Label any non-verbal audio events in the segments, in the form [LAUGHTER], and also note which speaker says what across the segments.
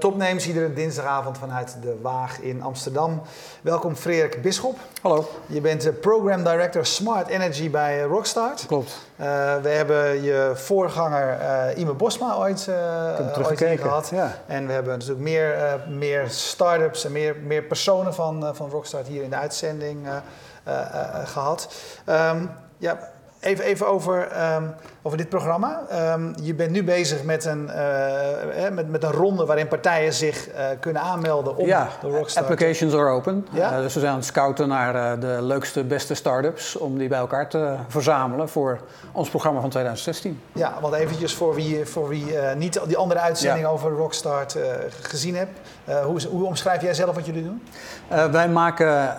Speaker 1: Topnames, iedere dinsdagavond vanuit de Waag in Amsterdam. Welkom Frederik Bisschop.
Speaker 2: Hallo.
Speaker 1: Je bent de Program Director Smart Energy bij Rockstart.
Speaker 2: Klopt.
Speaker 1: Uh, we hebben je voorganger uh, Ime Bosma ooit,
Speaker 2: uh, ooit gehad.
Speaker 1: Ja. En we hebben natuurlijk meer, meer start-ups en meer, meer personen van, van Rockstart hier in de uitzending gehad. Um, ja, Even, even over, um, over dit programma. Um, je bent nu bezig met een, uh, met, met een ronde waarin partijen zich uh, kunnen aanmelden om
Speaker 2: ja,
Speaker 1: de Rockstar.
Speaker 2: applications are open. Ja? Uh, dus we zijn aan het scouten naar de leukste, beste start-ups om die bij elkaar te verzamelen voor ons programma van 2016.
Speaker 1: Ja, want eventjes voor wie, voor wie niet die andere uitzending ja. over Rockstart gezien hebt. hoe, hoe omschrijf jij zelf wat jullie doen?
Speaker 2: wij maken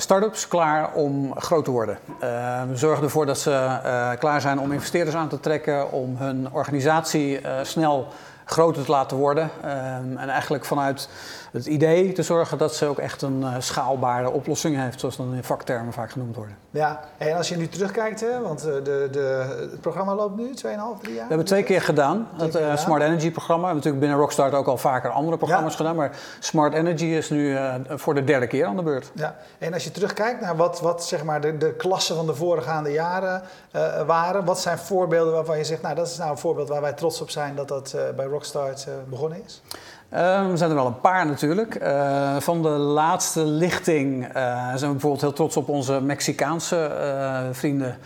Speaker 2: start-ups klaar om groot te worden. we zorgen ervoor dat ze klaar zijn om investeerders aan te trekken, om hun organisatie uh, snel groter te laten worden. Uh, en eigenlijk vanuit het idee te zorgen dat ze ook echt een uh, schaalbare oplossing heeft, zoals dan in vaktermen vaak genoemd worden.
Speaker 1: Ja, en als je nu terugkijkt, hè, want de, de, het programma loopt nu 2,5, 3 jaar?
Speaker 2: We hebben twee keer gedaan, twee het keer Smart Energy programma. We hebben natuurlijk binnen Rockstart ook al vaker andere programma's ja. gedaan, maar Smart Energy is nu voor de derde keer aan de beurt.
Speaker 1: Ja, en als je terugkijkt naar wat, wat zeg maar de, de klassen van de voorgaande jaren waren, wat zijn voorbeelden waarvan je zegt, nou dat is nou een voorbeeld waar wij trots op zijn dat dat bij Rockstart begonnen is?
Speaker 2: Uh, er zijn er wel een paar natuurlijk. Uh, van de laatste lichting uh, zijn we bijvoorbeeld heel trots op onze Mexicaanse vrienden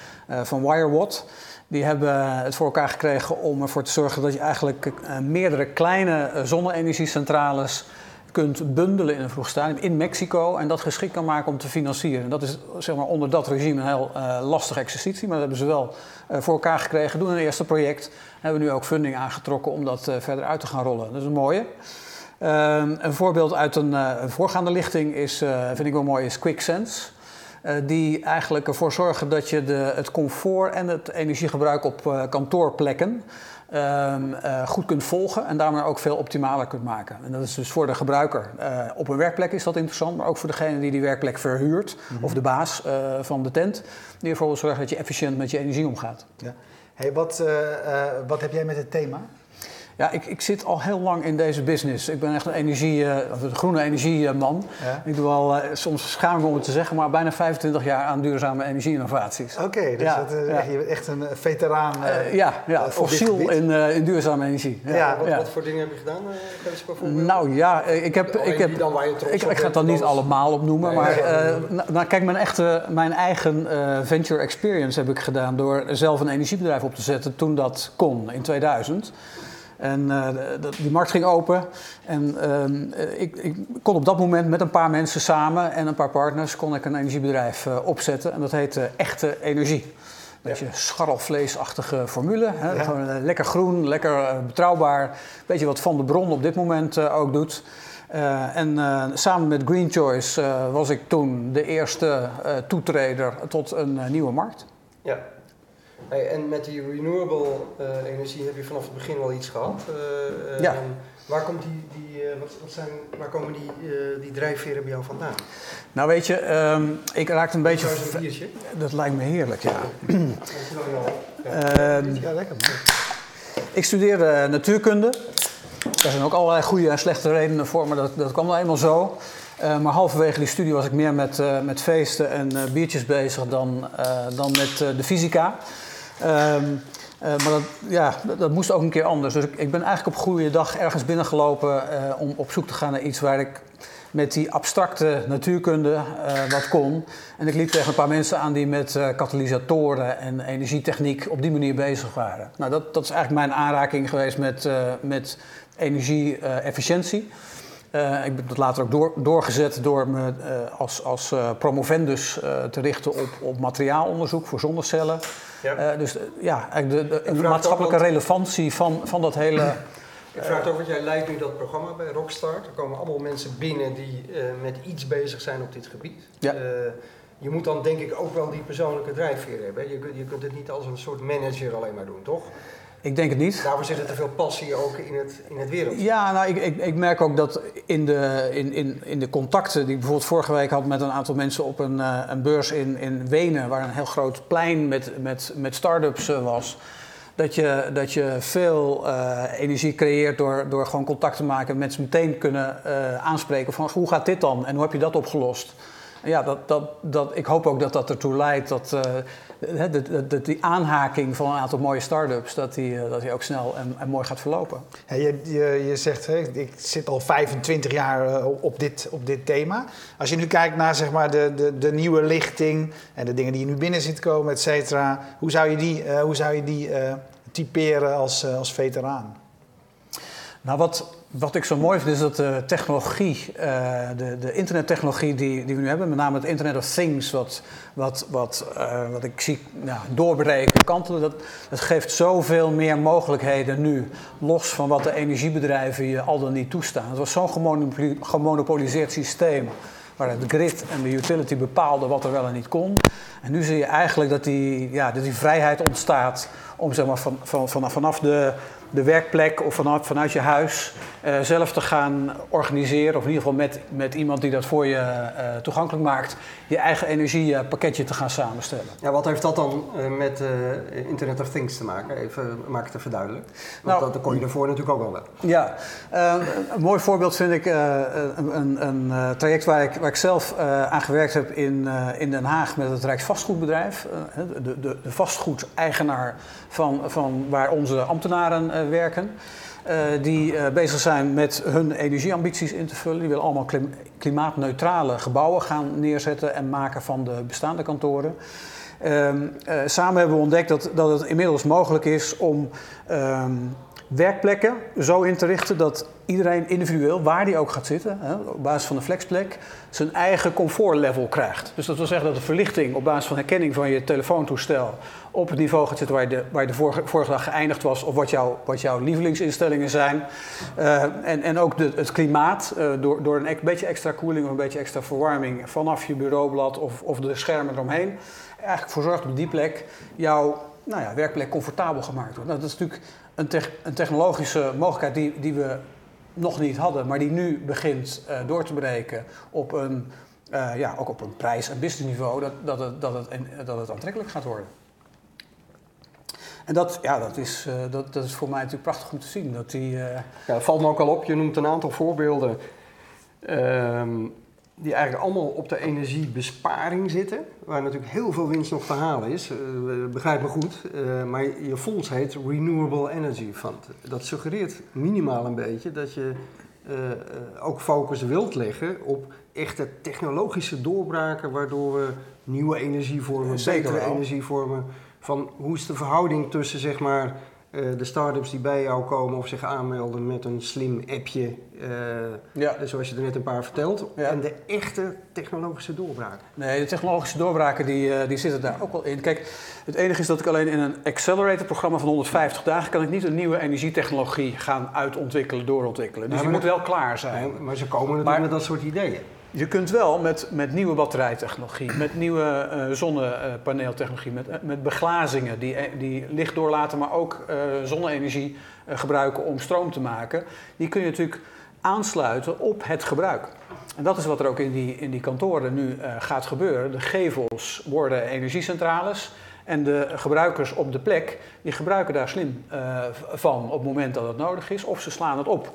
Speaker 2: van WireWatt. Die hebben het voor elkaar gekregen om ervoor te zorgen dat je eigenlijk meerdere kleine zonne-energiecentrales kunt bundelen in een vroeg stadium in Mexico en dat geschikt kan maken om te financieren. Dat is zeg maar, onder dat regime een heel uh, lastige exercitie, maar dat hebben ze wel uh, voor elkaar gekregen. Doen een eerste project, hebben nu ook funding aangetrokken om dat uh, verder uit te gaan rollen. Dat is een mooie. een voorbeeld uit een, een, voorgaande lichting is, vind ik wel mooi, is QuickSense. die eigenlijk ervoor zorgen dat je de, het comfort en het energiegebruik op kantoorplekken Um, uh, goed kunt volgen en daarmee ook veel optimaler kunt maken. En dat is dus voor de gebruiker. Uh, op een werkplek is dat interessant, maar ook voor degene die die werkplek verhuurt mm-hmm. of de baas uh, van de tent, die ervoor wil zorgen dat je efficiënt met je energie omgaat.
Speaker 1: Ja. Hey, wat, wat heb jij met het thema?
Speaker 2: Ja, ik, ik zit al heel lang in deze business. Ik ben echt een, energie, uh, een groene energieman. Ja. Ik doe al, uh, soms schaam ik om het te zeggen, maar bijna 25 jaar aan duurzame energie-innovaties.
Speaker 1: Oké, okay, dus ja, dat, uh, ja. je bent echt een veteraan.
Speaker 2: ja, ja fossiel in, in duurzame energie.
Speaker 3: Ja. Wat, wat, voor dingen heb je gedaan?
Speaker 2: nou ja, ik heb... ik, heb
Speaker 3: dan waar je
Speaker 2: ik, ik ga het dan niet allemaal opnoemen, nee, maar nou, nou, kijk, mijn, echte, mijn eigen venture experience heb ik gedaan door zelf een energiebedrijf op te zetten toen dat kon, in 2000. En uh, die markt ging open. En uh, ik, ik, kon op dat moment met een paar mensen samen en een paar partners kon ik een energiebedrijf uh, opzetten. En dat heette Echte Energie. Een beetje ja. scharrelvleesachtige formule. Hè? Ja. Gewoon, lekker groen, lekker betrouwbaar. Beetje wat Van de Bron op dit moment ook doet. en samen met Green Choice was ik toen de eerste toetreder tot een nieuwe markt.
Speaker 3: Ja, Hey, en met die renewable uh, energie heb je vanaf het begin wel iets gehad. Uh,
Speaker 2: ja.
Speaker 3: Waar, komt die, die, wat, wat zijn, waar komen die, die drijfveren bij jou vandaan?
Speaker 2: Nou weet je, um, ik raakte een beetje...
Speaker 3: Een biertje?
Speaker 2: Dat lijkt me heerlijk, ja.
Speaker 3: ja.
Speaker 1: Uh, ja, lekker man.
Speaker 2: Ik studeerde natuurkunde. Daar zijn ook allerlei goede en slechte redenen voor, maar dat, dat kwam wel eenmaal zo. Uh, maar halverwege die studie was ik meer met, uh, met feesten en uh, biertjes bezig dan, dan met de fysica. Um, uh, maar dat, ja, dat, moest ook een keer anders. Dus ik, ik ben eigenlijk op goede dag ergens binnengelopen uh, om op zoek te gaan naar iets waar ik met die abstracte natuurkunde uh, wat kon. En ik liep tegen een paar mensen aan die met katalysatoren en energietechniek op die manier bezig waren. Nou, dat, dat is eigenlijk mijn aanraking geweest met, met energie-efficiëntie. Uh, ik heb dat later ook door, doorgezet door me uh, als, als uh, promovendus te richten op, op materiaalonderzoek voor zonnecellen. Ja. dus ja, de, de, de maatschappelijke ook, relevantie van, van dat hele. [CLEARS THROAT]
Speaker 3: Ik vraag het ook, want jij leidt nu dat programma bij Rockstart. Er komen allemaal mensen binnen die met iets bezig zijn op dit gebied.
Speaker 2: Ja.
Speaker 3: je moet dan denk ik ook wel die persoonlijke drijfveer hebben. Je, je kunt het niet als een soort manager alleen maar doen, toch?
Speaker 2: Ik denk het niet.
Speaker 3: Daarvoor zit er te veel passie ook in het, in het wereld.
Speaker 2: Ja, nou, ik, ik, ik merk ook dat in de, in, in, in de contacten die ik bijvoorbeeld vorige week had met een aantal mensen op een, uh, een beurs in, in Wenen, waar een heel groot plein met, met, met start-ups uh, was. dat je, dat je veel eh, energie creëert door, door gewoon contact te maken en mensen meteen kunnen aanspreken van hoe gaat dit dan en hoe heb je dat opgelost? Ja, dat, dat, dat, ik hoop ook dat dat ertoe leidt dat, uh, dat, die aanhaking van een aantal mooie start-ups, dat die, dat die ook snel en, en mooi gaat verlopen.
Speaker 1: Ja, je, je, je zegt, hè, ik zit al 25 jaar op dit, op dit thema. Als je nu kijkt naar zeg maar, de, de, de nieuwe lichting en de dingen die je nu binnen ziet komen, et cetera. Hoe zou je die, hoe zou je die typeren als, als veteraan?
Speaker 2: Nou, wat, wat ik zo mooi vind is dat de technologie, uh, de, de internettechnologie die, die we nu hebben, met name het Internet of Things, wat, wat, wat, uh, wat ik zie nou, doorbreken, kantelen, dat, dat geeft zoveel meer mogelijkheden nu, los van wat de energiebedrijven je al dan niet toestaan. Het was zo'n gemonopoliseerd systeem waar het grid en de utility bepaalden wat er wel en niet kon. En nu zie je eigenlijk dat die, ja, dat die vrijheid ontstaat om zeg maar, van, van, vanaf de de werkplek of vanuit, vanuit je huis uh, zelf te gaan organiseren, of in ieder geval met, met iemand die dat voor je uh, toegankelijk maakt, je eigen energiepakketje te gaan samenstellen.
Speaker 3: Ja, wat heeft dat dan uh, met Internet of Things te maken? Even maak het even duidelijk. Want nou, dat kon je ervoor natuurlijk ook wel wel.
Speaker 2: Ja, een mooi voorbeeld vind ik een, een, een traject waar ik, waar ik zelf aan gewerkt heb in, in Den Haag met het Rijksvastgoedbedrijf. de, de, de vastgoedeigenaar van, van waar onze ambtenaren werken. Uh, die uh, bezig zijn met hun energieambities in te vullen. Die willen allemaal klim klimaatneutrale gebouwen gaan neerzetten en maken van de bestaande kantoren. Uh, samen hebben we ontdekt dat, dat het inmiddels mogelijk is om ehm, werkplekken zo in te richten dat iedereen individueel, waar die ook gaat zitten, hè, op basis van de flexplek, zijn eigen comfortlevel krijgt. Dus dat wil zeggen dat de verlichting op basis van herkenning van je telefoontoestel op het niveau gaat zitten waar je, de, waar je de vorige, vorige dag geëindigd was, of wat, wat jouw lievelingsinstellingen zijn. Uh, en, en ook de, het klimaat, uh, door, door een beetje extra koeling of een beetje extra verwarming vanaf je bureaublad of, of de schermen eromheen, eigenlijk voor zorgt op die plek jouw nou ja, werkplek comfortabel gemaakt wordt. Nou, dat is natuurlijk een, een technologische mogelijkheid die, die we nog niet hadden, maar die nu begint uh, door te breken op een, ja, ook op een prijs- en businessniveau, dat, dat, dat het aantrekkelijk gaat worden. En dat, ja, dat, is, uh, dat, dat is voor mij natuurlijk prachtig om te zien. Dat die,
Speaker 3: ja, dat valt me ook al op, je noemt een aantal voorbeelden. Ehm, die eigenlijk allemaal op de energiebesparing zitten, waar natuurlijk heel veel winst nog te halen is. Uh, begrijp me goed, maar je fonds heet Renewable Energy Fund. Dat suggereert minimaal een beetje dat je ook focus wilt leggen op echte technologische doorbraken, waardoor we nieuwe energievormen, betere energievormen, van hoe is de verhouding tussen zeg maar uh, de start-ups die bij jou komen of zich aanmelden met een slim appje, uh, ja. zoals je er net een paar vertelt, ja. en de echte technologische doorbraken.
Speaker 2: Nee, de technologische doorbraken die, uh, die zitten daar ook wel in. Kijk, het enige is dat ik alleen in een accelerator-programma van 150 dagen kan ik niet een nieuwe energietechnologie gaan uitontwikkelen, doorontwikkelen. Dus ja, die moet wel klaar zijn.
Speaker 3: maar ze komen natuurlijk maar, met dat soort ideeën.
Speaker 2: Je kunt wel met, met nieuwe batterijtechnologie, met nieuwe uh, zonnepaneeltechnologie, met, met beglazingen die, die licht doorlaten, maar ook uh, zonne-energie gebruiken om stroom te maken. Die kun je natuurlijk aansluiten op het gebruik. En dat is wat er ook in die, in die kantoren nu gaat gebeuren. De gevels worden energiecentrales. En de gebruikers op de plek, die gebruiken daar slim van op het moment dat het nodig is, of ze slaan het op.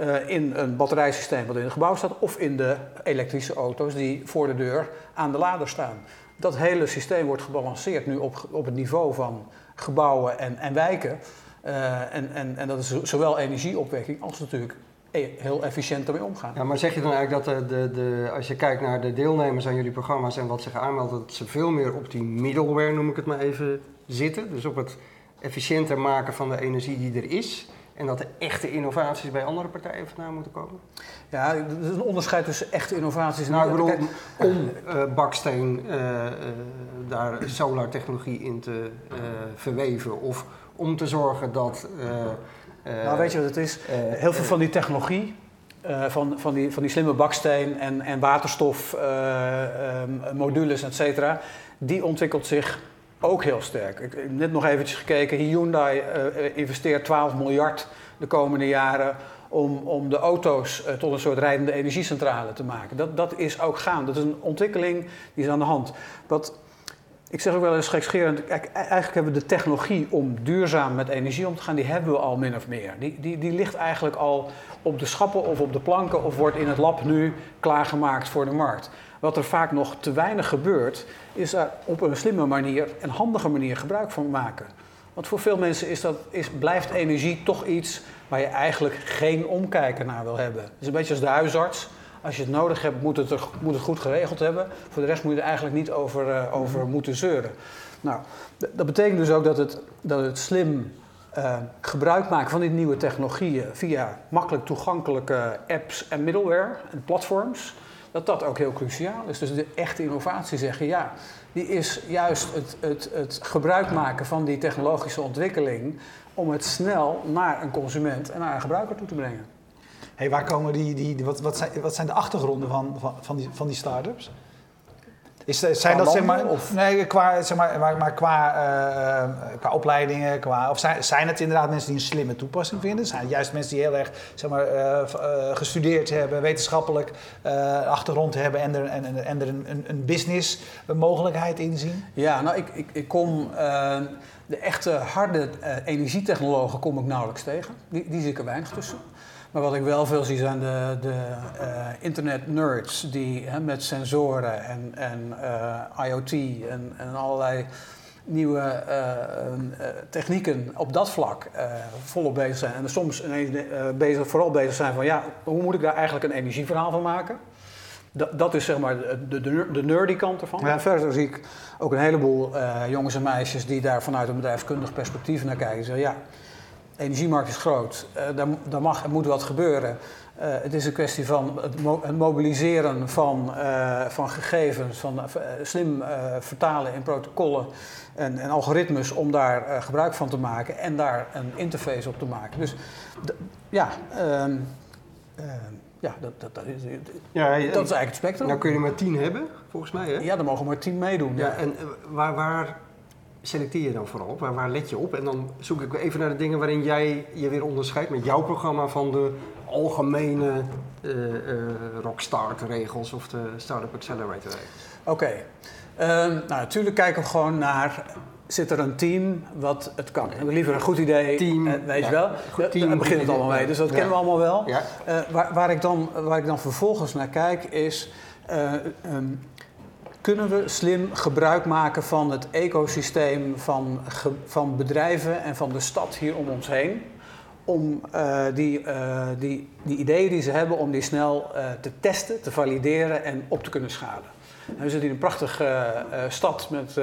Speaker 2: Uh, in een batterijsysteem wat in het gebouw staat of in de elektrische auto's die voor de deur aan de lader staan. Dat hele systeem wordt gebalanceerd nu op, op het niveau van gebouwen en, en wijken. Uh, en, en, en dat is zowel energieopwekking als natuurlijk e-, heel efficiënt ermee omgaan.
Speaker 3: Ja, maar zeg je dan eigenlijk dat de, de, de, als je kijkt naar de deelnemers aan jullie programma's en wat zich aanmeldt, dat ze veel meer op die middleware, noem ik het maar even, zitten? Dus op het efficiënter maken van de energie die er is. En dat er echte innovaties bij andere partijen vandaan moeten komen?
Speaker 2: Ja, er is een onderscheid tussen echte innovaties en...
Speaker 3: Nou, ik bedoel, om uh, baksteen uh, uh, daar solartechnologie in te verweven. Of om te zorgen dat...
Speaker 2: nou, weet je wat het is? Heel veel van die technologie... van, van, die, van die slimme baksteen en, en waterstofmodules, et cetera... die ontwikkelt zich ook heel sterk. Ik heb net nog eventjes gekeken. Hyundai uh, investeert 12 miljard de komende jaren om, om de auto's uh, tot een soort rijdende energiecentrale te maken. Dat, dat is ook gaan. Dat is een ontwikkeling die is aan de hand. Wat Ik zeg ook wel eens gekscherend, e- eigenlijk hebben we de technologie om duurzaam met energie om te gaan, die hebben we al min of meer. Die, die, die ligt eigenlijk al op de schappen of op de planken of wordt in het lab nu klaargemaakt voor de markt. Wat er vaak nog te weinig gebeurt, is er op een slimme manier en handige manier gebruik van maken. Want voor veel mensen is dat, is, blijft energie toch iets waar je eigenlijk geen omkijken naar wil hebben. Het is een beetje als de huisarts. Als je het nodig hebt, moet het, moet het goed geregeld hebben. Voor de rest moet je er eigenlijk niet over, uh, over moeten zeuren. Nou, dat betekent dus ook dat het, dat het slim uh, gebruik maken van die nieuwe technologieën via makkelijk toegankelijke apps en middleware en platforms, dat dat ook heel cruciaal is. Dus de echte innovatie zeggen ja, die is juist het, het, het gebruik maken van die technologische ontwikkeling om het snel naar een consument en naar een gebruiker toe te brengen.
Speaker 1: Hey, waar komen die, die, wat, wat, zijn, wat zijn de achtergronden van, van, van die, van die start-ups? Is, zijn dat zeg maar, of? Nee, qua, zeg maar, maar, maar qua, uh, qua opleidingen, qua, of zijn, zijn het inderdaad mensen die een slimme toepassing vinden? Zijn het juist mensen die heel erg zeg maar, uh, uh, gestudeerd hebben, wetenschappelijk achtergrond hebben en er, en, en er een, een, een business mogelijkheid in zien?
Speaker 2: Ja, nou ik, ik, ik kom de echte harde energietechnologen kom ik nauwelijks tegen. Die, die zie ik er weinig tussen. Maar wat ik wel veel zie zijn de, de uh, internet-nerds die hè, met sensoren en, en uh, IoT en, en allerlei nieuwe uh, technieken op dat vlak volop bezig zijn. En soms ineens bezig, vooral bezig zijn van ja, hoe moet ik daar eigenlijk een energieverhaal van maken? Dat, dat is zeg maar de, de, de nerdy kant ervan. Ja. Verder zie ik ook een heleboel jongens en meisjes die daar vanuit een bedrijfskundig perspectief naar kijken. Zeggen, ja, de energiemarkt is groot, uh, daar, daar, mag en moet wat gebeuren. Uh, het is een kwestie van het, mo het mobiliseren van, uh, van gegevens, van slim vertalen in protocollen en, en algoritmes om daar gebruik van te maken en daar een interface op te maken. Dus ja, ehm, ja, dat, dat, dat, is, ja, dat is eigenlijk het spectrum.
Speaker 3: Nou kun je er maar tien hebben, volgens mij. Hè?
Speaker 2: Ja, er mogen maar tien meedoen.
Speaker 3: Ja, En waar, waar selecteer je dan vooral op? Waar, waar, let je op? En dan zoek ik even naar de dingen waarin jij je weer onderscheidt met jouw programma van de algemene uh, uh, Rockstart regels of de Startup Accelerator regels.
Speaker 2: Oké. Okay. Uh, nou, natuurlijk kijken we gewoon naar zit er een team wat het kan. Liever een goed idee, team, uh, weet je wel. Goed team, Daar begint het allemaal mee, dus dat ja. kennen we allemaal wel. Ja. Waar, waar, ik dan, waar ik dan vervolgens naar kijk is... Um, kunnen we slim gebruik maken van het ecosysteem van, van bedrijven en van de stad hier om ons heen. Om uh, die, uh, die, die ideeën die ze hebben, om die snel uh, te testen, te valideren en op te kunnen schalen. En we zitten in een prachtige stad met,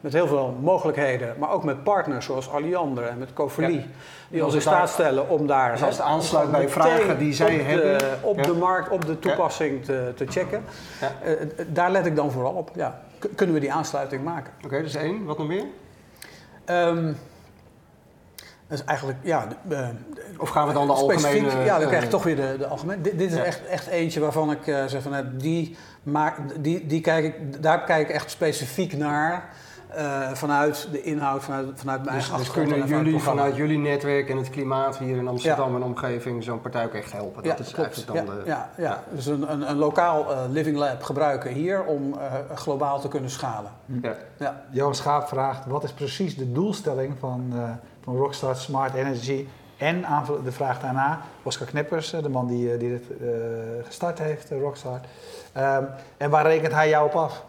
Speaker 2: met heel veel mogelijkheden, maar ook met partners zoals Alliander en met. Ja. Die ons in staat stellen om daar.
Speaker 3: Als het aansluit bij vragen die zij
Speaker 2: op
Speaker 3: hebben.
Speaker 2: De, op ja. de markt, op de toepassing te, te checken. daar let ik dan vooral op. Ja. Kunnen we die aansluiting maken?
Speaker 3: Oké, okay, dus één. Wat nog meer?
Speaker 2: Um, dat is eigenlijk, ja...
Speaker 3: Of gaan we dan de algemene...
Speaker 2: Ja, dan krijg je toch weer de, de algemene. Dit, dit is ja. echt, echt eentje waarvan ik uh, zeg van, uh, die, maak, die, die kijk ik, daar kijk ik echt specifiek naar... Uh, vanuit de inhoud, vanuit, vanuit mijn
Speaker 3: dus, dus kunnen jullie vanuit jullie netwerk en het klimaat hier in Amsterdam ja. en omgeving zo'n partij ook echt helpen?
Speaker 2: Dat
Speaker 3: ja, is
Speaker 2: klopt. eigenlijk dan ja, de... Ja, ja. dus een, een, een lokaal uh, living lab gebruiken hier om uh, globaal te kunnen schalen.
Speaker 1: Ja. Ja. Johan Schaap vraagt, wat is precies de doelstelling van, van Rockstart Smart Energy? En de vraag daarna, Oscar Knippers, de man die, die dit gestart heeft, Rockstart. Um, en waar rekent hij jou op af?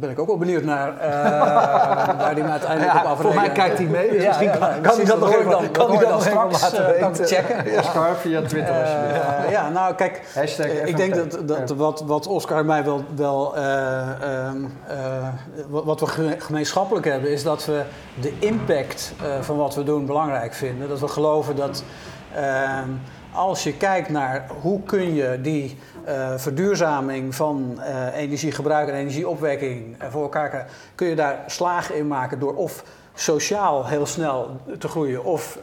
Speaker 2: Ben ik ook wel benieuwd naar uh, [LAUGHS] waar die me uiteindelijk
Speaker 1: ja,
Speaker 2: op afrekent.
Speaker 1: Voor mij kijkt hij mee, dus ja, misschien ja, kan, kan hij dat nog even, dan, kan hij dat straks laten uh, weten.
Speaker 2: checken.
Speaker 3: Ja. Oscar via Twitter
Speaker 2: uh, alsjeblieft. Ja, nou kijk, Hashtag ik denk dat, dat wat, wat Oscar en mij wel, wel wat we gemeenschappelijk hebben, is dat we de impact van wat we doen belangrijk vinden. Dat we geloven dat als je kijkt naar hoe kun je die uh, verduurzaming van uh, energiegebruik en energieopwekking uh, voor elkaar krijgen, kun je daar slagen in maken door of sociaal heel snel te groeien of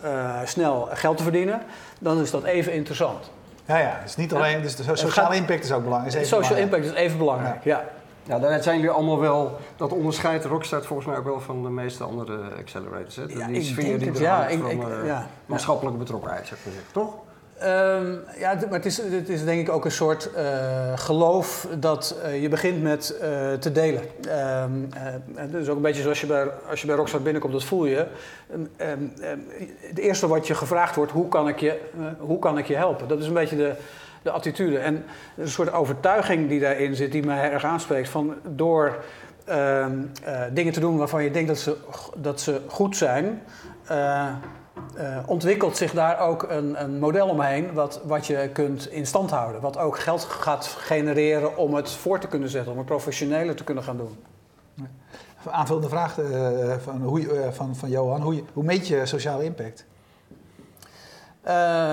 Speaker 2: snel geld te verdienen, dan is dat even interessant.
Speaker 1: Ja, ja, dus niet alleen, dus de sociale gaat, impact is ook belangrijk.
Speaker 2: De social impact is even belangrijk, ja. ja.
Speaker 3: Zijn jullie allemaal wel, dat onderscheidt Rockstart volgens mij ook wel van de meeste andere accelerators. Hè?
Speaker 2: Ja,
Speaker 3: die
Speaker 2: sfeer die ja,
Speaker 3: ik,
Speaker 2: van
Speaker 3: ik, ja, maatschappelijke betrokkenheid, zeg maar, toch?
Speaker 2: Ehm, ja, maar het is, het is denk ik ook een soort uh, geloof dat uh, je begint met uh, te delen. Um, het is ook een beetje zoals je bij, als je bij Rockstar binnenkomt, dat voel je. Um, het eerste wat je gevraagd wordt, hoe kan ik je, hoe kan ik je helpen? Dat is een beetje de, de attitude. En een soort overtuiging die daarin zit, die mij erg aanspreekt. Van door dingen te doen waarvan je denkt dat ze, dat ze goed zijn uh, ontwikkelt zich daar ook een, een, model omheen wat, wat je kunt in stand houden. Wat ook geld gaat genereren om het voor te kunnen zetten, om het professioneler te kunnen gaan doen.
Speaker 1: Aanvullende vraag uh, van, hoe, uh, van, van Johan. Hoe, hoe meet je sociale impact?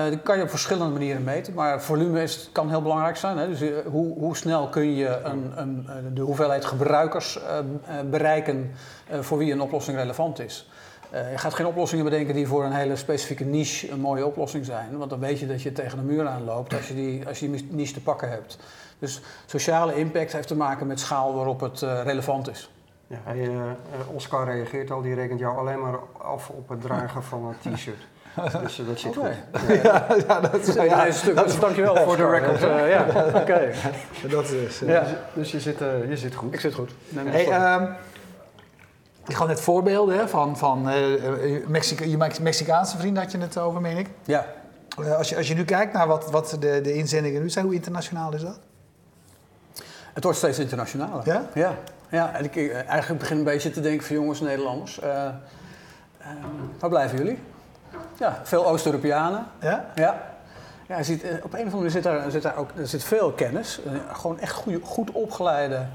Speaker 2: dat kan je op verschillende manieren meten, maar volume is, kan heel belangrijk zijn. Hè? Dus hoe, hoe, snel kun je een, een, de hoeveelheid gebruikers bereiken voor wie een oplossing relevant is? Uh, je gaat geen oplossingen bedenken die voor een hele specifieke niche een mooie oplossing zijn. Want dan weet je dat je tegen de muur aanloopt als je die, als je die niche te pakken hebt. Dus sociale impact heeft te maken met schaal waarop het uh, relevant is.
Speaker 3: Ja, hij, uh, Oscar reageert al, die rekent jou alleen maar af op het dragen van een t-shirt. [LAUGHS] Dus dat zit okay. goed. [LAUGHS] Ja,
Speaker 2: ja, dat is, ja, een stuk. Dus dankjewel voor de record. ja, [LAUGHS] oké. Okay.
Speaker 3: Dat is, ja. dus, dus je, zit, je zit goed.
Speaker 2: Ik zit goed.
Speaker 1: Nee, hey, gaf net voorbeelden hè, van, van uh, Mexica, je Mexicaanse vrienden had je het over, meen ik.
Speaker 2: Ja.
Speaker 1: Uh, als, je, als je nu kijkt naar wat, wat de, de inzendingen nu zijn, hoe internationaal is dat?
Speaker 2: Het wordt steeds internationaler.
Speaker 1: Ja?
Speaker 2: Ja. ja en ik, eigenlijk begin een beetje te denken van jongens Nederlanders, uh, waar blijven jullie? Ja, veel Oost-Europeanen.
Speaker 1: Ja?
Speaker 2: Ja. Ja, je ziet, op een of andere manier zit daar, zit daar ook zit veel kennis. gewoon echt goede, goed opgeleide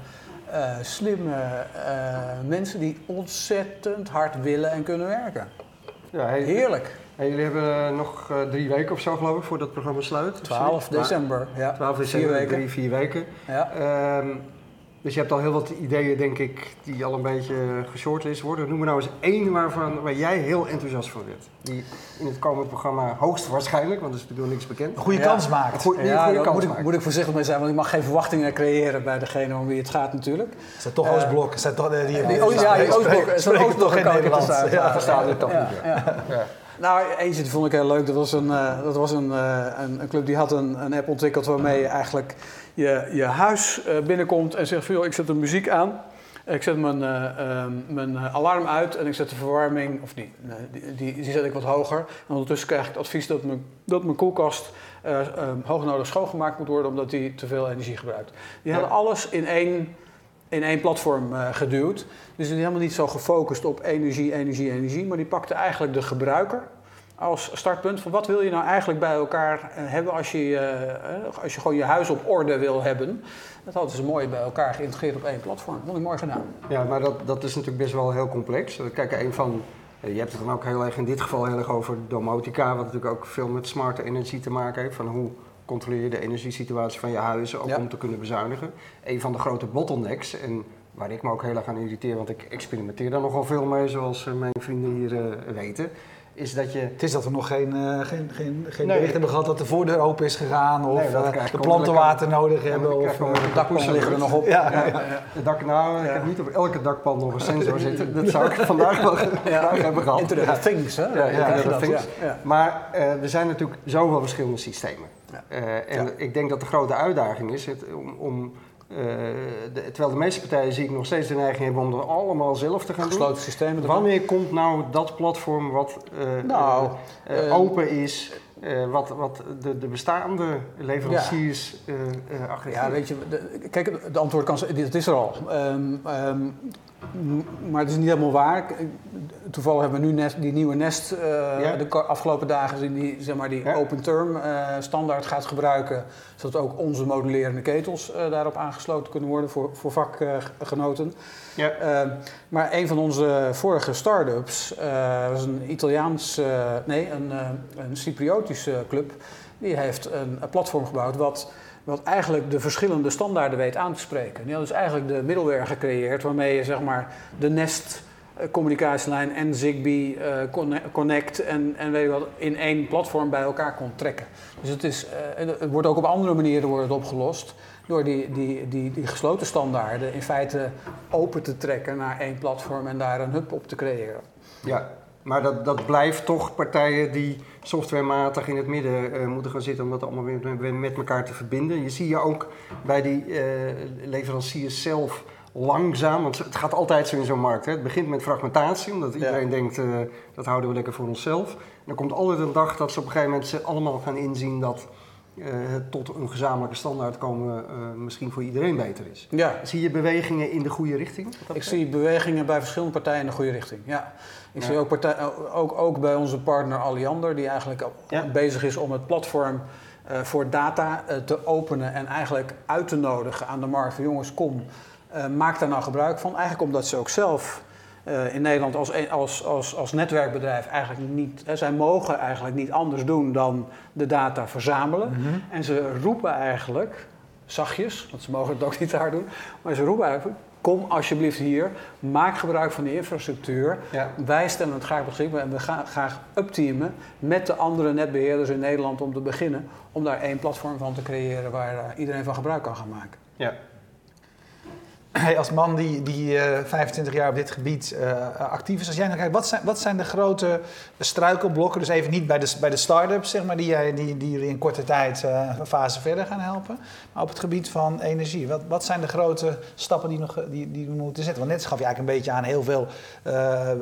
Speaker 2: uh, slimme uh, mensen die ontzettend hard willen en kunnen werken. Ja, hey, Heerlijk.
Speaker 3: Hey, jullie hebben nog uh, drie weken of zo, geloof ik, voor dat programma sluit.
Speaker 2: 12 december, ja.
Speaker 3: 12 december, vier weken. Drie, vier weken.
Speaker 2: Ja.
Speaker 3: Um, dus je hebt al heel wat ideeën, denk ik, die al een beetje geshortlist worden. Noem maar nou eens één waarvan, waar jij heel enthousiast voor bent. Die in het komende programma hoogstwaarschijnlijk, want er is natuurlijk niks bekend.
Speaker 1: Een goede kans maakt. Een
Speaker 2: goede, ja, goede kans moet, ik, moet ik voorzichtig mee zijn, want ik mag geen verwachtingen creëren bij degene om wie het gaat natuurlijk.
Speaker 1: Het zijn toch uh, Oostblok. Het zijn toch,
Speaker 2: die, die, die, ja, die Oostblok. Zo'n Oostblok ik het staan.
Speaker 3: Ja, verstaan het toch niet.
Speaker 2: Nou, eentje vond ik heel leuk. Dat was een, uh, dat was een, uh, een, een, club die had een, een app ontwikkeld waarmee je eigenlijk je, je huis uh, binnenkomt en zegt joh, ik zet de muziek aan. Ik zet mijn, uh, mijn alarm uit en ik zet de verwarming, of die, die, die, die, zet ik wat hoger. En ondertussen krijg ik het advies dat mijn, dat mijn koelkast uh, hoog nodig schoongemaakt moet worden omdat die te veel energie gebruikt. Die ja. hadden alles in één, in één platform geduwd. Dus helemaal niet zo gefocust op energie, energie, energie, maar die pakte eigenlijk de gebruiker als startpunt van wat wil je nou eigenlijk bij elkaar eh, hebben als je, uh, als je gewoon je huis op orde wil hebben. Dat hadden ze mooi bij elkaar geïntegreerd op één platform. Vond ik mooi gedaan.
Speaker 3: Ja, maar dat, dat is natuurlijk best wel heel complex. Kijk, een van, je hebt het dan ook heel erg in dit geval heel erg over domotica, wat natuurlijk ook veel met smarte energie te maken heeft. Van hoe controleer je de energiesituatie van je huis, ook om te kunnen bezuinigen. Een van de grote bottlenecks, en waar ik me ook heel erg aan irriteer, want ik experimenteer daar nogal veel mee, zoals mijn vrienden hier weten is dat je...
Speaker 1: Het is dat we nog geen, uh, geen, geen, geen nee. bericht hebben gehad dat de voordeur open is gegaan of nee, uh, de planten water nodig hebben of uh,
Speaker 2: de dakpannen liggen er nog op. [LAUGHS]
Speaker 3: Ja, ja, ja. De dak, nou, ik heb niet op elke dakpan nog een sensor [LAUGHS] zitten. Dat zou ik vandaag wel graag hebben gehad.
Speaker 2: Internet of Things, hè?
Speaker 3: Ja, Internet of Things. Maar er zijn natuurlijk zoveel verschillende systemen. En ik denk dat de grote uitdaging is het, om, om uh, de, terwijl de meeste partijen zie ik nog steeds de neiging hebben om dat allemaal zelf te gaan
Speaker 2: Gesloten
Speaker 3: doen.
Speaker 2: systemen.
Speaker 3: Wanneer komt nou dat platform wat uh, nou, open is, wat, wat de, de bestaande leveranciers
Speaker 2: ja. ja, weet je, de, kijk, de antwoord kan het is er al. Um, um, maar het is niet helemaal waar. Toevallig hebben we nu Nest, die nieuwe Nest uh, ja. de afgelopen dagen gezien die, zeg maar, die ja. open term uh, standaard gaat gebruiken. Zodat ook onze modulerende ketels uh, daarop aangesloten kunnen worden voor, voor vakgenoten.
Speaker 3: Ja.
Speaker 2: maar een van onze vorige start-ups was een Italiaans, nee, een, een Club. Die heeft een, platform gebouwd wat wat eigenlijk de verschillende standaarden weet aan te spreken. Die hadden dus eigenlijk de middleware gecreëerd waarmee je zeg maar de Nest eh, communicatielijn en Zigbee uh, Connect en, en weet je wat, in één platform bij elkaar kon trekken. Dus het, is, uh, het wordt ook op andere manieren wordt het opgelost door die, die, die, die gesloten standaarden in feite open te trekken naar één platform en daar een hub op te creëren.
Speaker 3: Ja, Maar dat, dat blijft toch partijen die softwarematig in het midden eh, moeten gaan zitten om dat allemaal weer met elkaar te verbinden. Je ziet je ook bij die eh, leveranciers zelf langzaam, want het gaat altijd zo in zo'n markt. Hè. Het begint met fragmentatie, omdat iedereen denkt eh, dat houden we lekker voor onszelf. En er komt altijd een dag dat ze op een gegeven moment ze allemaal gaan inzien dat tot een gezamenlijke standaard komen eh, misschien voor iedereen beter is.
Speaker 2: Ja,
Speaker 3: Zie je bewegingen in de goede richting?
Speaker 2: ik zie bewegingen bij verschillende partijen in de goede richting. Ja. Ik
Speaker 3: Ja.
Speaker 2: zie ook, partij, ook, ook bij onze partner Alliander, die eigenlijk
Speaker 3: Ja.
Speaker 2: bezig is om het platform eh, voor data eh, te openen en eigenlijk uit te nodigen aan de markt van jongens, kom, eh, maak daar nou gebruik van. Eigenlijk omdat ze ook zelf eh, in Nederland als, als, als, als netwerkbedrijf eigenlijk niet, hè, zij mogen eigenlijk niet anders doen dan de data verzamelen. En ze roepen eigenlijk, zachtjes, want ze mogen het ook [LAUGHS] niet hard doen, maar ze roepen eigenlijk, kom alsjeblieft hier, maak gebruik van die infrastructuur.
Speaker 3: Ja.
Speaker 2: Wij stellen het graag beschikbaar en we gaan graag upteamen met de andere netbeheerders in Nederland om te beginnen, om daar één platform van te creëren waar eh, iedereen van gebruik kan gaan maken.
Speaker 3: Ja.
Speaker 1: Als man die, die eh, 25 jaar op dit gebied eh, actief is, als jij nou kijkt, wat zijn, wat zijn de grote struikelblokken? Dus even niet bij de, bij de start-ups, zeg maar, die, jij- die, die jullie in korte tijd eh, een fase verder gaan helpen. Maar op het gebied van energie, wat, wat zijn de grote stappen die, nog, die, die we moeten zetten? Want net gaf je eigenlijk een beetje aan heel veel. eh, eh,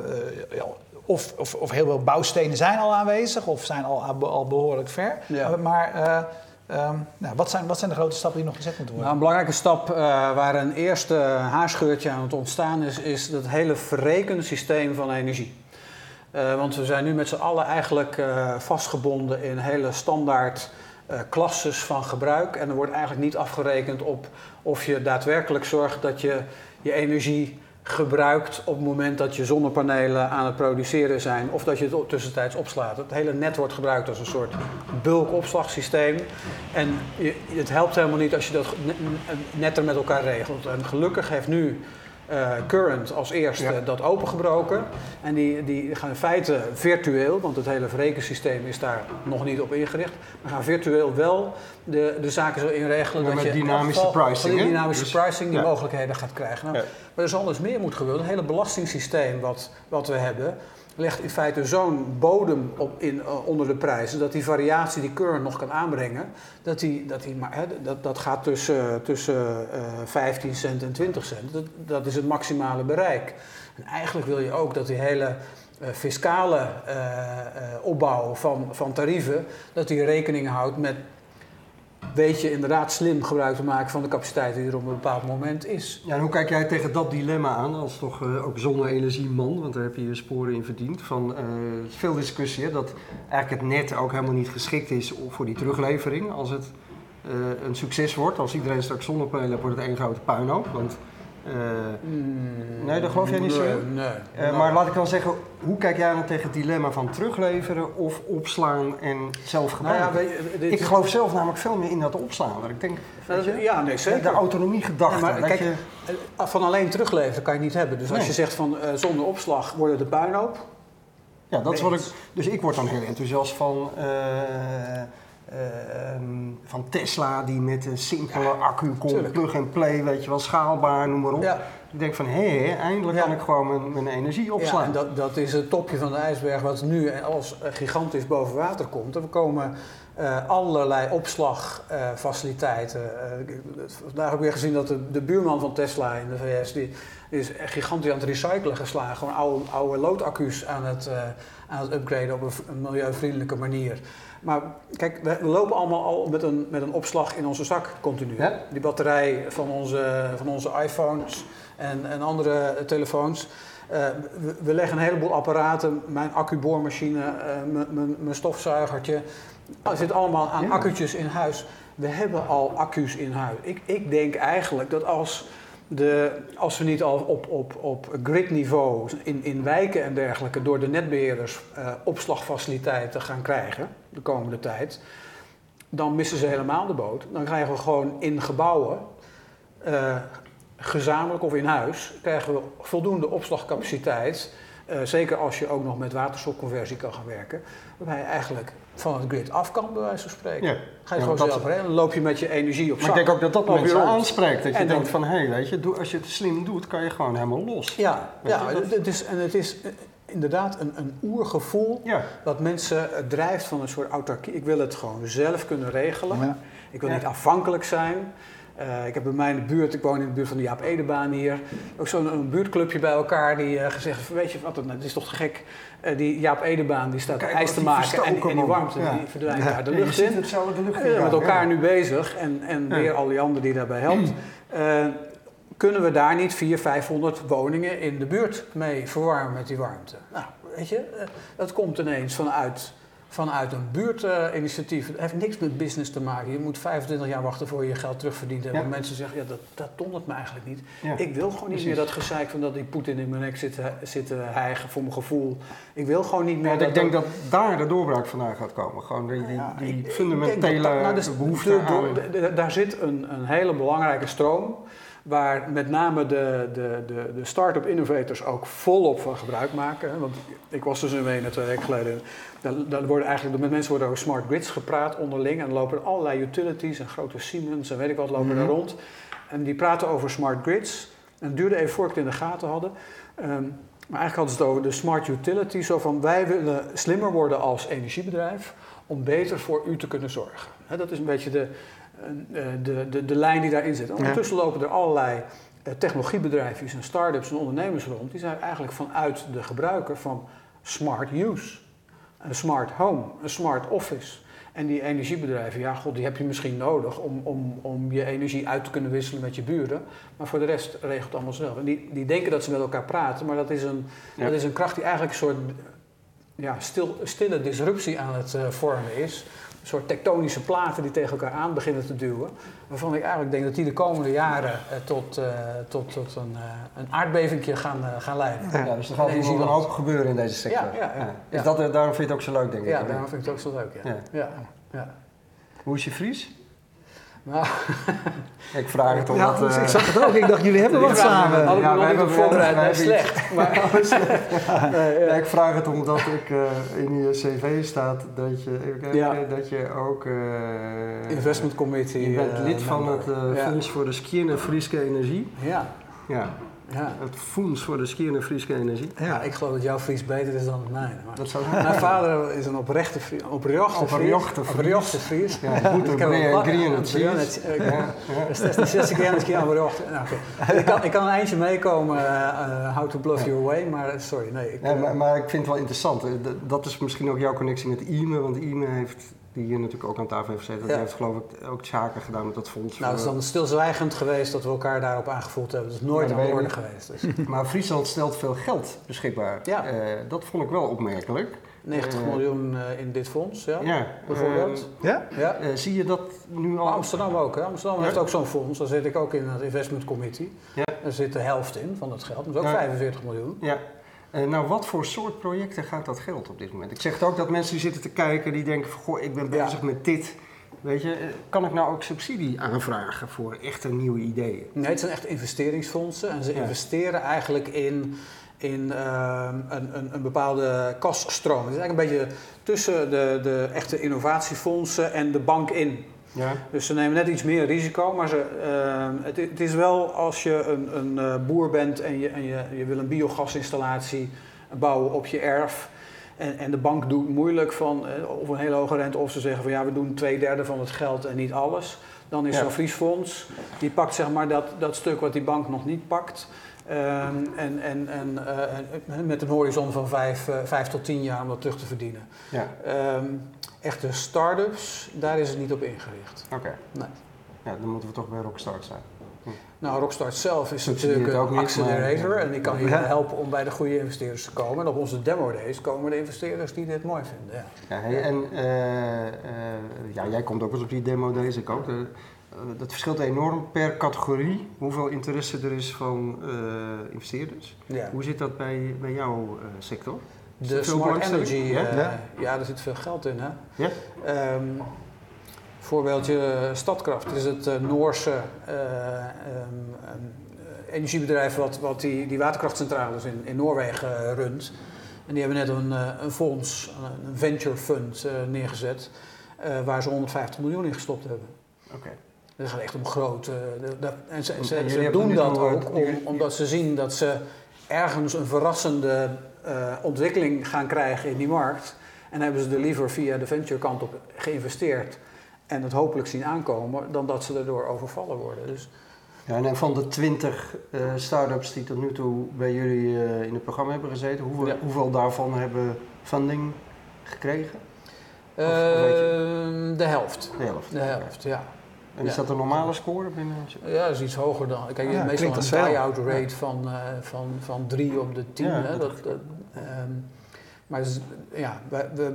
Speaker 1: of, of, of heel veel bouwstenen zijn al aanwezig of zijn al, al behoorlijk ver.
Speaker 2: Ja.
Speaker 1: Maar eh, ehm, nou, wat, zijn, wat zijn de grote stappen die nog gezet moeten
Speaker 2: Nou,
Speaker 1: worden?
Speaker 2: een belangrijke stap eh, waar een eerste haarscheurtje aan het ontstaan is, is het hele verrekensysteem van energie. Eh, want we zijn nu met z'n allen eigenlijk eh, vastgebonden in hele standaard klasses van gebruik. En er wordt eigenlijk niet afgerekend op of je daadwerkelijk zorgt dat je je energie gebruikt op het moment dat je zonnepanelen aan het produceren zijn of dat je het tussentijds opslaat. Het hele net wordt gebruikt als een soort bulkopslagsysteem. En het helpt helemaal niet als je dat ne- netter met elkaar regelt. En gelukkig heeft nu eh, Current als eerste
Speaker 3: Ja.
Speaker 2: dat opengebroken. En die, die gaan in feite virtueel, want het hele verrekensysteem is daar nog niet op ingericht. Maar gaan virtueel wel de, de zaken zo inregelen
Speaker 3: Ja,
Speaker 2: dat
Speaker 3: met
Speaker 2: je
Speaker 3: dynamische
Speaker 2: geval
Speaker 3: pricing,
Speaker 2: die
Speaker 3: hè?
Speaker 2: dynamische
Speaker 3: Dus-
Speaker 2: pricing die
Speaker 3: ja.
Speaker 2: mogelijkheden gaat krijgen. Nou. Maar er zal dus meer moet gebeuren. Het hele belastingssysteem wat, wat we hebben legt in feite zo'n bodem op in, eh, onder de prijzen dat die variatie die Current nog kan aanbrengen, dat, die, dat, die, maar, hè, dat, dat gaat tussen, tussen eh 15 cent en 20 cent. Dat, dat is het maximale bereik. En eigenlijk wil je ook dat die hele eh, fiscale eh, eh, opbouw van, van tarieven, dat die rekening houdt met weet je inderdaad slim gebruik te maken van de capaciteit die er op een bepaald moment is.
Speaker 3: Ja, en hoe kijk jij tegen dat dilemma aan als toch eh, ook zonne-energieman? Want daar heb je sporen in verdiend. Van, eh, veel discussie hè, dat eigenlijk het net ook helemaal niet geschikt is voor die teruglevering. Als het eh, een succes wordt, als iedereen straks zonnepanelen heeft, wordt het één grote puinhoop. Want, eh, Nee, dat geloof jij niet zo?
Speaker 2: Nee, nee.
Speaker 3: eh,
Speaker 2: Nou,
Speaker 3: maar laat ik dan zeggen, hoe kijk jij dan tegen het dilemma van terugleveren of opslaan en zelf
Speaker 2: nou ja,
Speaker 3: gebruiken?
Speaker 2: je, dit-
Speaker 3: ik geloof zelf namelijk veel meer in dat opslaan. Ik denk, weet je,
Speaker 2: ja, nee, zeker.
Speaker 3: de autonomiegedachte.
Speaker 2: Ja, kijk,
Speaker 3: je-
Speaker 2: Eh, Van alleen terugleveren kan je niet hebben. Dus als je zegt van zonder opslag worden de puinhoop.
Speaker 3: Ja, dat is wat ik. Dus ik word dan heel enthousiast van, eh, ehm, van Tesla die met een simpele accu komt,
Speaker 2: tuurlijk.
Speaker 3: plug and play, weet je wel, schaalbaar, noem maar op.
Speaker 2: Ja,
Speaker 3: Ik denk van hé, eindelijk
Speaker 2: Ja.
Speaker 3: kan ik gewoon mijn, mijn energie
Speaker 2: ja,
Speaker 3: opslaan.
Speaker 2: en dat, dat is het topje van de ijsberg wat nu als gigantisch boven water komt. Er komen eh, allerlei opslagfaciliteiten. vandaag heb ik weer gezien dat de, de buurman van Tesla in de VS, die, die is gigantisch aan het recyclen geslagen. Gewoon oude, oude loodaccu's aan het, aan het upgraden op een milieuvriendelijke manier. Maar kijk, we, we lopen allemaal al met een, met een opslag in onze zak continu. Die batterij van onze, van onze iPhones en, en andere telefoons. Eh, we, we leggen een heleboel apparaten, mijn accuboormachine, eh, mijn- stofzuigertje. Het zit allemaal aan
Speaker 3: Ja.
Speaker 2: accu'tjes in huis. We hebben al accu's in huis. Ik, ik denk eigenlijk dat als, de, als we niet al op, op, op gridniveau in, in wijken en dergelijke door de netbeheerders eh, opslagfaciliteiten gaan krijgen de komende tijd, dan missen ze helemaal de boot. Dan krijgen we gewoon in gebouwen, eh, gezamenlijk of in huis, krijgen we voldoende opslagcapaciteit eh, zeker als je ook nog met waterstofconversie kan gaan werken, waarbij je eigenlijk van het grid af kan, bij wijze van spreken.
Speaker 3: Ja.
Speaker 2: Ga je
Speaker 3: Ja,
Speaker 2: gewoon
Speaker 3: dat-
Speaker 2: zelf rijden, dan loop je met je energie op
Speaker 3: Maar
Speaker 2: zak.
Speaker 3: ik denk ook dat dat mensen
Speaker 2: rond.
Speaker 3: aanspreekt. Dat je
Speaker 2: dan-
Speaker 3: denkt van, hé, hey, weet je, doe, als je het slim doet, kan je gewoon helemaal los.
Speaker 2: Ja, ja het, is, en het is inderdaad een, een oergevoel
Speaker 3: Ja,
Speaker 2: wat mensen eh, drijft van een soort autarkie. Ik wil het gewoon zelf kunnen regelen.
Speaker 1: Ja.
Speaker 2: Ik wil
Speaker 3: Ja.
Speaker 2: niet afhankelijk zijn. Eh, ik heb bij mij in de buurt, ik woon in de buurt van de Jaap Edebaan hier, ook zo'n buurtclubje bij elkaar die eh, gezegd heeft, weet je wat, het is toch te gek, die Jaap Edebaan die staat
Speaker 3: Kijk,
Speaker 2: ijs te maken en, die- en warmte
Speaker 3: Ja.
Speaker 2: die verdwijnt
Speaker 1: Ja.
Speaker 2: daar de lucht in. We zijn met elkaar
Speaker 3: ja.
Speaker 2: nu bezig en, en weer al die anderen die daarbij helpt. [CLEARS THROAT] Kunnen we daar niet 400, 500 woningen in de buurt mee verwarmen met die warmte? Nou, weet je, eh, dat komt ineens vanuit, vanuit een buurtinitiatief. het heeft niks met business te maken. Je moet 25 jaar wachten voor je je geld terugverdiend hebt.
Speaker 3: Ja.
Speaker 2: En mensen zeggen, ja, dat, dat dondert me eigenlijk niet.
Speaker 3: Ja.
Speaker 2: Ik wil gewoon niet
Speaker 3: Precies.
Speaker 2: meer dat gezeik van dat die Poetin in mijn nek zit, zit te hijgen voor mijn gevoel. Ik wil gewoon niet meer dat
Speaker 3: ik denk dat daar de doorbraak vandaan gaat komen. Gewoon die, die, fundamentele
Speaker 2: dat nou, dus
Speaker 3: behoefte
Speaker 2: de-
Speaker 3: aan...
Speaker 2: de- de- daar zit een, een hele belangrijke stroom. Waar met name de, de, de, de start-up innovators ook volop van gebruik maken. Want ik was dus in Wenen twee weken geleden. Daar, worden eigenlijk, met mensen worden over smart grids gepraat onderling. En dan lopen er allerlei utilities en grote Siemens en weet ik wat lopen
Speaker 3: Mhm.
Speaker 2: daar rond. En die praten over smart grids. En het duurde even voor ik het in de gaten hadden. Ehm, maar eigenlijk hadden ze het over de smart utility. Zo van wij willen slimmer worden als energiebedrijf om beter voor u te kunnen zorgen. Dat is een beetje de, de, de, de lijn die daarin zit. En Ondertussen lopen er allerlei eh, technologiebedrijfjes en start-ups en ondernemers rond. Die zijn eigenlijk vanuit de gebruiker van smart use. Een smart home, een smart office. En die energiebedrijven, ja, god, die heb je misschien nodig om, om, om je energie uit te kunnen wisselen met je buren. Maar voor de rest regelt het allemaal zelf. En die, die denken dat ze met elkaar praten, maar dat is een,
Speaker 3: Ja.
Speaker 2: dat is een kracht die eigenlijk een soort ja, stil, stille disruptie aan het eh, vormen is. Een soort tektonische platen die tegen elkaar aan beginnen te duwen. Waarvan ik eigenlijk denk dat die de komende jaren eh, tot, eh, tot, tot een, eh een aardbevingje gaan, gaan leiden.
Speaker 3: Ja, dus er gaat nog een hoop gebeuren in deze sector.
Speaker 2: Ja, ja, ja.
Speaker 3: Dus
Speaker 2: Ja.
Speaker 3: dat, daarom vind je het ook zo leuk, denk ik.
Speaker 2: Ja, daarom vind ik het ook zo leuk. Ja.
Speaker 3: Ja.
Speaker 2: Ja. Ja.
Speaker 3: Hoe is je Fries?
Speaker 2: Nou, [LAUGHS]
Speaker 3: Ik vraag het
Speaker 1: Ja,
Speaker 3: omdat... eh,
Speaker 1: ik zag het ook. Ik dacht, jullie hebben wat samen.
Speaker 3: Ja,
Speaker 2: op
Speaker 3: hebben-
Speaker 2: voorbereid,
Speaker 3: iets-
Speaker 2: slecht. Maar, [LAUGHS] Nee, [LAUGHS]
Speaker 3: Ja,
Speaker 2: ja.
Speaker 3: ik vraag het omdat ik eh, in je cv staat dat je, even kijken,
Speaker 2: Ja.
Speaker 3: dat je ook... eh,
Speaker 2: Investment Committee.
Speaker 3: Je bent
Speaker 2: eh,
Speaker 3: lid van het eh,
Speaker 2: Ja.
Speaker 3: Fonds voor de Skien en Frieske Energie.
Speaker 2: Ja,
Speaker 3: Ja,
Speaker 2: ja.
Speaker 3: het Fonds voor de Skien en Frieske Energie.
Speaker 2: Ja, ik geloof dat jouw Fries beter is dan het mijne. Maar.
Speaker 3: Dat zou
Speaker 2: Mijn vader is een oprechte Fries. Oprechte Fries.
Speaker 3: Oprechte Fries. Ja, goed, [LAUGHS]
Speaker 2: Ik heb een-
Speaker 3: Ja, ja.
Speaker 2: Dat is niet 60 jaar, keer aan oprechte. Nou, ik, kan, ik kan een eindje meekomen, eh, How to Bluff Your Way, maar sorry, nee. Ik, eh,
Speaker 3: maar, maar ik vind het wel interessant. eh, Dat is misschien ook jouw connectie met Ime, want Ime heeft, die hier natuurlijk ook aan tafel heeft gezeten,
Speaker 2: Ja.
Speaker 3: die heeft geloof ik ook zaken gedaan met dat fonds.
Speaker 2: nou, het is dan stilzwijgend geweest dat we elkaar daarop aangevoeld hebben. Dat is nooit
Speaker 3: Ja, dat
Speaker 2: aan de orde geweest. Dus. [LAUGHS] [LAUGHS]
Speaker 3: Maar Friesland stelt veel geld beschikbaar.
Speaker 2: Ja.
Speaker 3: Eh, dat vond ik wel opmerkelijk.
Speaker 2: 90
Speaker 3: Eh,
Speaker 2: miljoen eh, in dit fonds, ja.
Speaker 3: Ja,
Speaker 2: Bijvoorbeeld.
Speaker 1: Ja?
Speaker 2: Ja.
Speaker 3: eh, zie je dat nu
Speaker 2: Maar
Speaker 3: al?
Speaker 2: Amsterdam ook, hè? Amsterdam
Speaker 3: Ja.
Speaker 2: heeft ook zo'n fonds. Daar zit ik ook in het investment committee.
Speaker 3: Ja.
Speaker 2: Daar zit de helft in van het geld. Dat is ook
Speaker 3: Ja.
Speaker 2: 45 miljoen.
Speaker 3: Ja. Eh, nou, wat voor soort projecten gaat dat geld op dit moment? Ik zeg het ook dat mensen die zitten te kijken, die denken van, goh, ik ben
Speaker 2: Ja.
Speaker 3: bezig met dit. Weet je, eh, kan ik nou ook subsidie aanvragen voor echte nieuwe ideeën?
Speaker 2: Nee, het zijn echt investeringsfondsen. En ze
Speaker 3: Ja.
Speaker 2: investeren eigenlijk in, in ehm, een, een, een bepaalde kasstroom. Het is eigenlijk een beetje tussen de, de echte innovatiefondsen en de bank in.
Speaker 3: Ja.
Speaker 2: Dus ze nemen net iets meer risico, maar ze, ehm, het, het is wel als je een, een eh, boer bent en, je, en je, je wil een biogasinstallatie bouwen op je erf. En, en de bank doet moeilijk van eh, of een hele hoge rente, of ze zeggen van ja, we doen twee derde van het geld en niet alles. Dan is
Speaker 3: Ja.
Speaker 2: zo'n vriesfonds, die pakt zeg maar dat, dat stuk wat die bank nog niet pakt. Ehm, en en, en eh, en met een horizon van vijf, eh, vijf tot tien jaar om dat terug te verdienen.
Speaker 3: Ja,
Speaker 2: Ehm, echte start-ups, daar is het niet op ingericht.
Speaker 3: oké.
Speaker 2: Nee.
Speaker 3: Ja, dan moeten we toch bij Rockstart zijn.
Speaker 2: Nou, Rockstart zelf is natuurlijk een
Speaker 3: niet, maar-
Speaker 2: accelerator en die kan je
Speaker 1: Ja.
Speaker 2: helpen om bij de goede investeerders te komen. En op onze demo days komen de investeerders die dit mooi vinden. Ja.
Speaker 3: Ja, hey, en eh, eh, ja, jij komt ook wel eens op die demo deze, ik ook. Eh, dat verschilt enorm per categorie hoeveel interesse er is van investeerders.
Speaker 2: Ja.
Speaker 3: Hoe zit dat bij, bij jouw sector?
Speaker 2: De smart energy,
Speaker 3: Ja?
Speaker 2: eh,
Speaker 1: Ja.
Speaker 2: ja. daar zit veel geld in. Hè?
Speaker 3: Ja?
Speaker 2: Ehm, voorbeeldje Stadkracht is het eh, Noorse eh, ehm, ehm, energiebedrijf wat, wat die, die waterkrachtcentrales in, in Noorwegen runt. En die hebben net een, eh, een fonds, een venture fund eh, neergezet, eh, waar ze 150 miljoen in gestopt hebben.
Speaker 3: Oké.
Speaker 2: Dat gaat echt om de- en ze, ze, doen dat ook om- omdat ze zien dat ze ergens een verrassende eh, ontwikkeling gaan krijgen in die markt. En hebben ze er liever via de venture kant op geïnvesteerd en het hopelijk zien aankomen, dan dat ze erdoor overvallen worden. Dus
Speaker 3: Ja, en van de 20 eh start-ups die tot nu toe bij jullie eh, in het programma hebben gezeten, hoeveel,
Speaker 2: Ja.
Speaker 3: hoeveel daarvan hebben funding gekregen? Of
Speaker 2: Ehm, de helft.
Speaker 3: De helft.
Speaker 2: De helft, ja.
Speaker 3: En is dat een normale score binnen?
Speaker 2: Ja, dat is iets hoger dan. Kijk, je
Speaker 1: Ja,
Speaker 2: hebt meestal een buy-out rate van, eh, van, van 3 op de 10.
Speaker 3: Ja,
Speaker 2: hè?
Speaker 3: dat
Speaker 2: Dat, ehm, maar ja, we, we,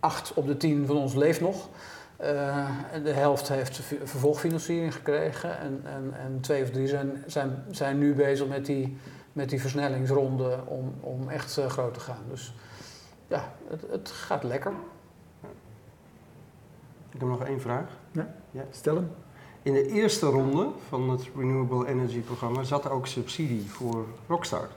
Speaker 2: 8 op de 10 van ons leeft nog. Eh, de helft heeft vervolgfinanciering gekregen. En, en, en twee of drie zijn, zijn, zijn nu bezig met die, met die versnellingsronde om, om echt eh, groot te gaan. Dus ja, het, het gaat lekker.
Speaker 3: Ik heb nog één vraag.
Speaker 1: Stel hem.
Speaker 3: In de eerste ronde van het Renewable Energy programma zat er ook subsidie voor Rockstart.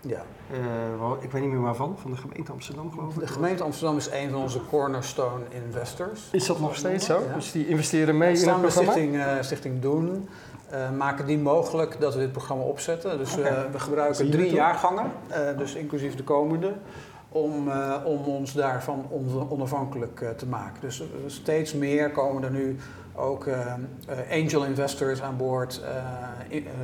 Speaker 2: Ja.
Speaker 3: Eh, wel, ik weet niet meer waarvan, van de gemeente Amsterdam geloof ik.
Speaker 2: De gemeente Amsterdam is een van onze cornerstone investors.
Speaker 3: Is dat nog steeds zo?
Speaker 2: Ja.
Speaker 3: Dus die investeren mee in het
Speaker 2: Samen met
Speaker 3: programma?
Speaker 2: Stichting, eh, Stichting Doen eh, maken die mogelijk dat we dit programma opzetten. Dus eh, we gebruiken drie jaargangen, eh, dus inclusief de komende, om, eh, om ons daarvan on- onafhankelijk eh, te maken. Dus eh, steeds meer komen er nu ook angel investors aan boord,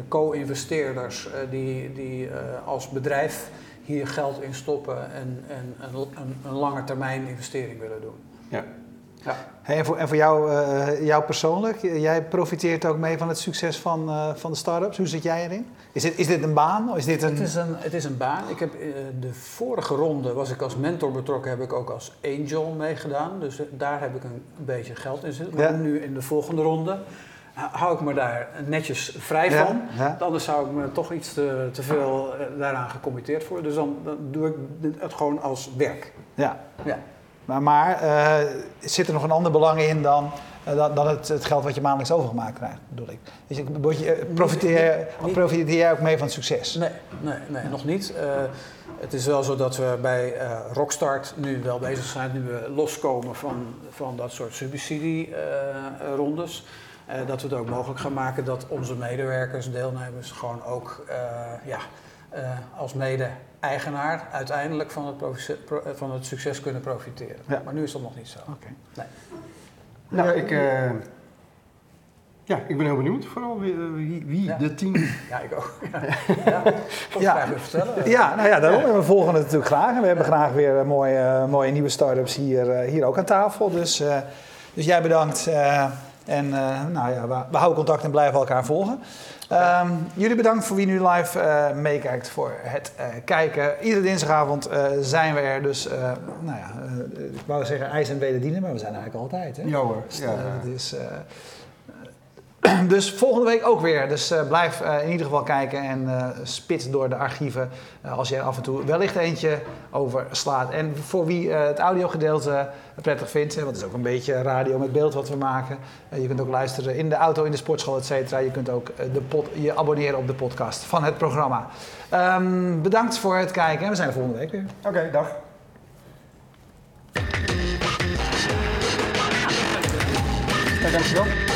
Speaker 2: co-investeerders die, die als bedrijf hier geld in stoppen en, en een, een, een lange termijn investering willen doen.
Speaker 3: Ja.
Speaker 2: Ja.
Speaker 1: Hey, en voor, en voor jou, eh, jou persoonlijk, jij profiteert ook mee van het succes van, eh, van de start-ups. Hoe zit jij erin? Is dit, is dit een baan? Of is dit een...
Speaker 2: Het is een, het is een baan. Ik heb, eh, de vorige ronde was ik als mentor betrokken, heb ik ook als angel meegedaan. Dus daar heb ik een, een beetje geld in zitten. Maar
Speaker 1: Ja.
Speaker 2: nu in de volgende ronde hou ik me daar netjes vrij
Speaker 1: Ja,
Speaker 2: van.
Speaker 1: ja.
Speaker 2: Anders zou ik me toch iets te, te veel daaraan gecommitteerd voelen. Dus dan, dan doe ik het gewoon als werk.
Speaker 1: Ja.
Speaker 2: Ja.
Speaker 1: Maar, maar eh, zit er nog een ander belang in dan, eh, dan, het, het geld wat je maandelijks overgemaakt krijgt, bedoel ik? Dus je, eh, profiteer, profiteer jij ook mee van het succes?
Speaker 2: Nee, nee, nee nog niet. Het is wel zo dat we bij Rockstart nu wel bezig zijn, nu we loskomen van, van dat soort subsidierondes. dat we het ook mogelijk gaan maken dat onze medewerkers, deelnemers, gewoon ook ja, als mede-eigenaar uiteindelijk van het, eh, van het succes kunnen profiteren.
Speaker 1: Ja.
Speaker 2: Maar nu is dat nog niet zo.
Speaker 1: Oké.
Speaker 3: Nou, ik, eh, ja, ik ben heel benieuwd vooral wie, wie, wie
Speaker 2: Ja.
Speaker 3: de team...
Speaker 2: Ja, ik ook. [LAUGHS] Ja, ja.
Speaker 1: Ja.
Speaker 2: graag even vertellen.
Speaker 1: Ja, nou ja, daarom. En we volgen het natuurlijk graag. En we hebben graag weer eh, mooie, eh, mooie nieuwe start-ups hier, eh, hier ook aan tafel. Dus, eh, dus jij bedankt. eh, en eh, nou ja, we, we houden contact en blijven elkaar volgen. Ehm, jullie bedankt voor wie nu live eh, meekijkt voor het eh, kijken. Iedere dinsdagavond zijn we er. Dus, nou ja, ik wou zeggen ijs en wederdienen, maar we zijn eigenlijk altijd. Hè?
Speaker 3: Ja hoor.
Speaker 1: Dus,
Speaker 3: Ja, ja.
Speaker 1: het is, eh, [CLEARS THROAT] dus volgende week ook weer. Dus eh, blijf eh, in ieder geval kijken en eh spit door de archieven als je er af en toe wellicht eentje over slaat. En voor wie het audiogedeelte prettig vindt, want het is ook een beetje radio met beeld wat we maken. Je kunt ook luisteren in de auto, in de sportschool, et cetera. Je kunt ook de je abonneren op de podcast van het programma. Ehm, bedankt voor het kijken en we zijn volgende week weer.
Speaker 3: Oké, dag. Ja, dankjewel.